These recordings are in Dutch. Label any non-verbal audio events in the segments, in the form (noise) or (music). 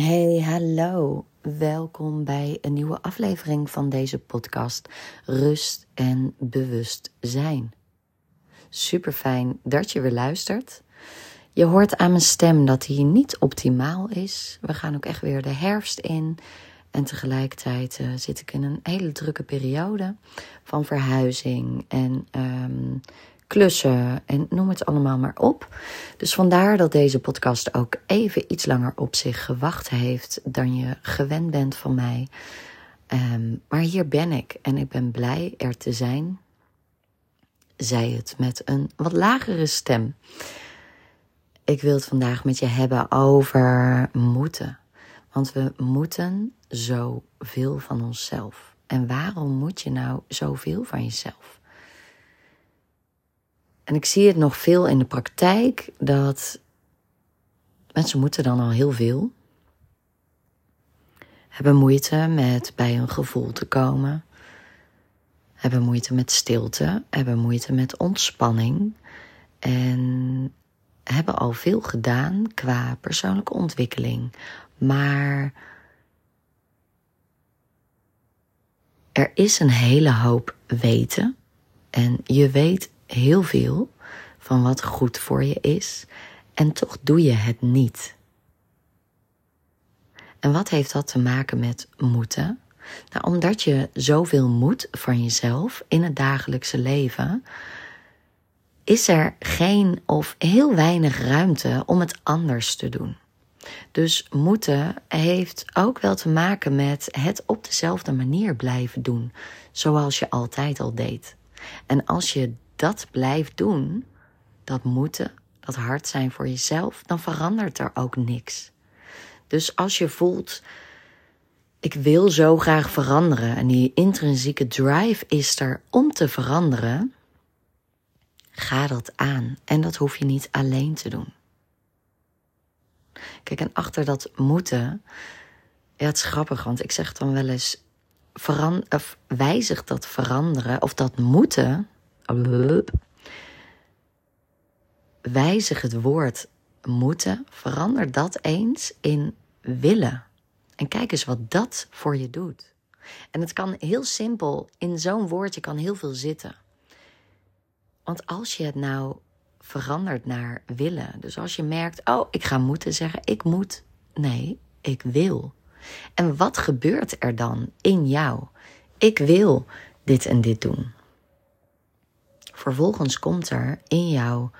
Hey, hallo. Welkom bij een nieuwe aflevering van deze podcast Rust en Bewust Zijn. Super fijn dat je weer luistert. Je hoort aan mijn stem dat hij niet optimaal is. We gaan ook echt weer de herfst in. En tegelijkertijd uh, zit ik in een hele drukke periode van verhuizing en um, klussen en noem het allemaal maar op. Dus vandaar dat deze podcast ook even iets langer op zich gewacht heeft dan je gewend bent van mij. Um, maar hier ben ik en ik ben blij er te zijn. Zij het met een wat lagere stem. Ik wil het vandaag met je hebben over moeten. Want we moeten zoveel van onszelf. En waarom moet je nou zoveel van jezelf? En ik zie het nog veel in de praktijk dat mensen moeten dan al heel veel. Hebben moeite met bij een gevoel te komen. Hebben moeite met stilte. Hebben moeite met ontspanning. En hebben al veel gedaan qua persoonlijke ontwikkeling. Maar er is een hele hoop weten. En je weet heel veel van wat goed voor je is en toch doe je het niet. En wat heeft dat te maken met moeten? Nou, omdat je zoveel moet van jezelf in het dagelijkse leven, is er geen of heel weinig ruimte om het anders te doen. Dus moeten heeft ook wel te maken met het op dezelfde manier blijven doen, zoals je altijd al deed. En als je dat blijft doen, dat moeten, dat hard zijn voor jezelf, dan verandert er ook niks. Dus als je voelt, ik wil zo graag veranderen en die intrinsieke drive is er om te veranderen, ga dat aan. En dat hoef je niet alleen te doen. Kijk, en achter dat moeten, ja, het is grappig, want ik zeg dan wel eens, veran of wijzig dat veranderen of dat moeten Wijzig het woord moeten, verander dat eens in willen. En kijk eens wat dat voor je doet. En het kan heel simpel, in zo'n woordje kan heel veel zitten. Want als je het nou verandert naar willen, dus als je merkt, oh, ik ga moeten zeggen, ik moet, nee, ik wil. En wat gebeurt er dan in jou? Ik wil dit en dit doen. Vervolgens komt er in jouw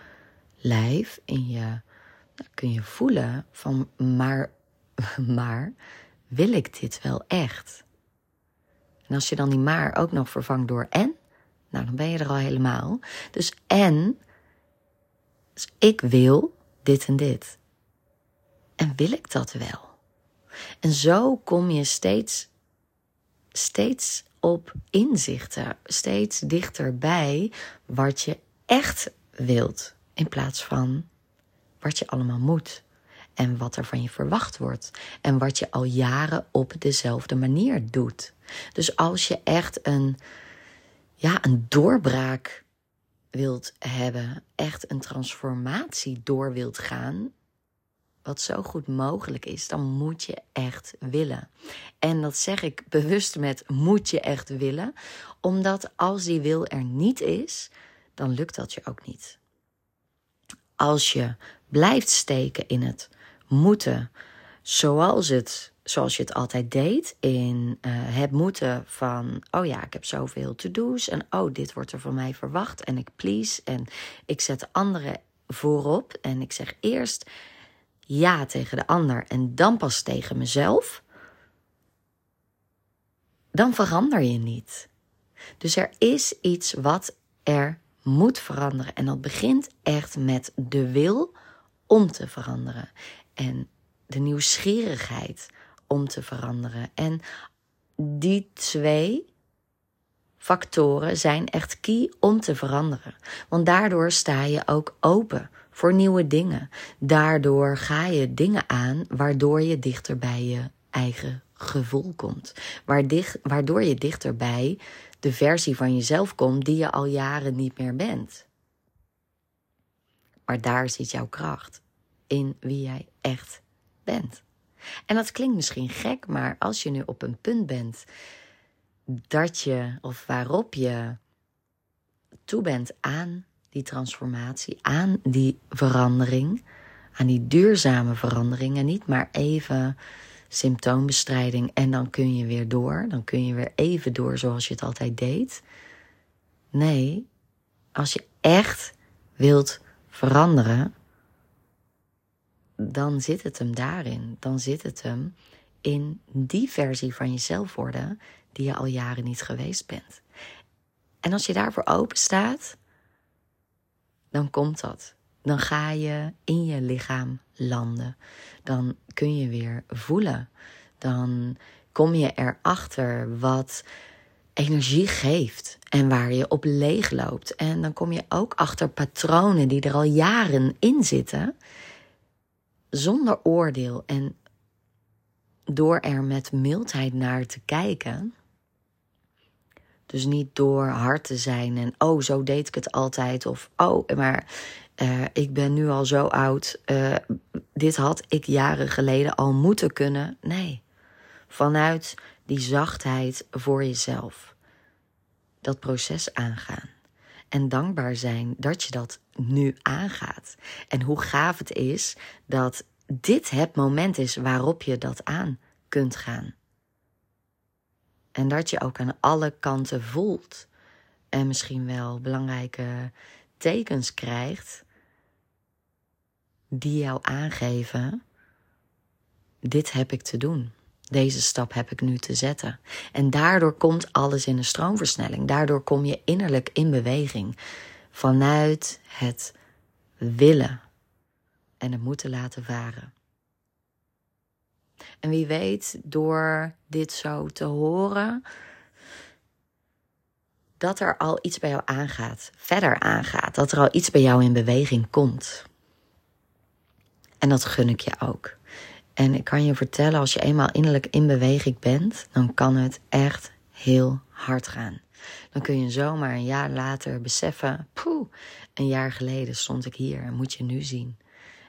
lijf, in je, nou, kun je voelen van, maar, (laughs) maar wil ik dit wel echt? En als je dan die maar ook nog vervangt door en, nou dan ben je er al helemaal. Dus en, dus ik wil dit en dit. En wil ik dat wel? En zo kom je steeds, steeds op inzichten, steeds dichterbij wat je echt wilt, in plaats van wat je allemaal moet en wat er van je verwacht wordt en wat je al jaren op dezelfde manier doet. Dus als je echt een, ja, een doorbraak wilt hebben, echt een transformatie door wilt gaan, wat zo goed mogelijk is, dan moet je echt willen. En dat zeg ik bewust met moet je echt willen, omdat als die wil er niet is, dan lukt dat je ook niet. Als je blijft steken in het moeten, zoals, het, zoals je het altijd deed, in uh, het moeten van, oh ja, ik heb zoveel to-do's en oh, dit wordt er van mij verwacht en ik please en ik zet anderen voorop en ik zeg eerst ja tegen de ander en dan pas tegen mezelf, dan verander je niet. Dus er is iets wat er moet veranderen. En dat begint echt met de wil om te veranderen. En de nieuwsgierigheid om te veranderen. En die twee factoren zijn echt key om te veranderen. Want daardoor sta je ook open voor nieuwe dingen. Daardoor ga je dingen aan waardoor je dichter bij je eigen gevoel komt. Waardoor je dichter bij de versie van jezelf komt die je al jaren niet meer bent. Maar daar zit jouw kracht in wie jij echt bent. En dat klinkt misschien gek, maar als je nu op een punt bent dat je of waarop je toe bent aan die transformatie, aan die verandering, aan die duurzame verandering en niet maar even symptoombestrijding en dan kun je weer door, dan kun je weer even door zoals je het altijd deed. Nee, als je echt wilt veranderen, dan zit het hem daarin. Dan zit het hem in die versie van jezelf worden die je al jaren niet geweest bent. En als je daarvoor open staat, dan komt dat. Dan ga je in je lichaam landen. Dan kun je weer voelen. Dan kom je erachter wat energie geeft en waar je op leeg loopt. En dan kom je ook achter patronen die er al jaren in zitten, zonder oordeel en door er met mildheid naar te kijken. Dus niet door hard te zijn en oh, zo deed ik het altijd. Of oh, maar uh, ik ben nu al zo oud. Uh, dit had ik jaren geleden al moeten kunnen. Nee, vanuit die zachtheid voor jezelf. Dat proces aangaan. En dankbaar zijn dat je dat nu aangaat. En hoe gaaf het is dat dit het moment is waarop je dat aan kunt gaan. En dat je ook aan alle kanten voelt. En misschien wel belangrijke tekens krijgt. Die jou aangeven: dit heb ik te doen. Deze stap heb ik nu te zetten. En daardoor komt alles in een stroomversnelling. Daardoor kom je innerlijk in beweging. Vanuit het willen en het moeten laten varen. En wie weet, door dit zo te horen, dat er al iets bij jou aangaat, verder aangaat, dat er al iets bij jou in beweging komt. En dat gun ik je ook. En ik kan je vertellen, als je eenmaal innerlijk in beweging bent, dan kan het echt heel hard gaan. Dan kun je zomaar een jaar later beseffen, poeh, een jaar geleden stond ik hier en moet je nu zien.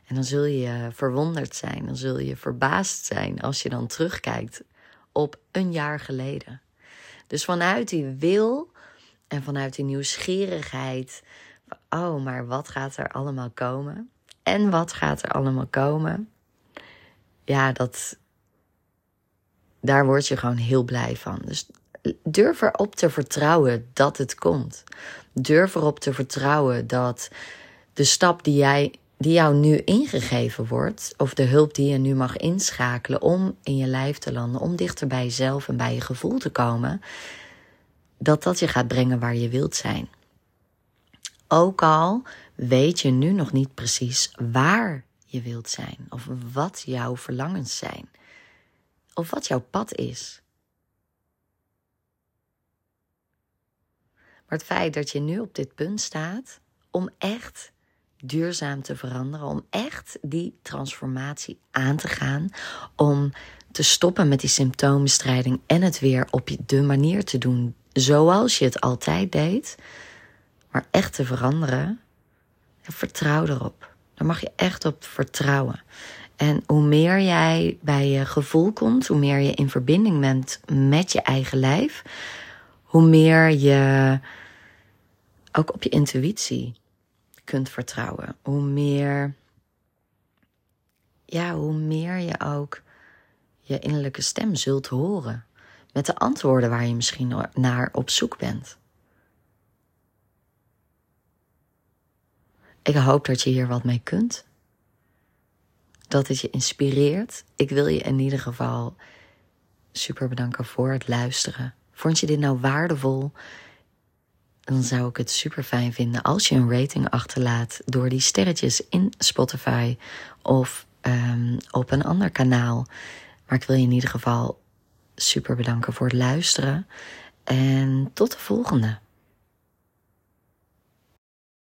En dan zul je verwonderd zijn, dan zul je verbaasd zijn als je dan terugkijkt op een jaar geleden. Dus vanuit die wil en vanuit die nieuwsgierigheid, oh, maar wat gaat er allemaal komen? En wat gaat er allemaal komen? Ja, dat. Daar word je gewoon heel blij van. Dus durf erop te vertrouwen dat het komt. Durf erop te vertrouwen dat de stap die jij die jou nu ingegeven wordt, of de hulp die je nu mag inschakelen om in je lijf te landen, om dichter bij jezelf en bij je gevoel te komen, dat dat je gaat brengen waar je wilt zijn. Ook al weet je nu nog niet precies waar je wilt zijn, of wat jouw verlangens zijn, of wat jouw pad is. Maar het feit dat je nu op dit punt staat om echt duurzaam te veranderen, om echt die transformatie aan te gaan, om te stoppen met die symptoombestrijding en het weer op de manier te doen zoals je het altijd deed, maar echt te veranderen, vertrouw erop. Daar mag je echt op vertrouwen. En hoe meer jij bij je gevoel komt, hoe meer je in verbinding bent met je eigen lijf, hoe meer je ook op je intuïtie kunt vertrouwen. Hoe meer, ja, hoe meer je ook je innerlijke stem zult horen. Met de antwoorden waar je misschien naar op zoek bent. Ik hoop dat je hier wat mee kunt. Dat het je inspireert. Ik wil je in ieder geval super bedanken voor het luisteren. Vond je dit nou waardevol? Dan zou ik het super fijn vinden als je een rating achterlaat door die sterretjes in Spotify of um, op een ander kanaal. Maar ik wil je in ieder geval super bedanken voor het luisteren. En tot de volgende.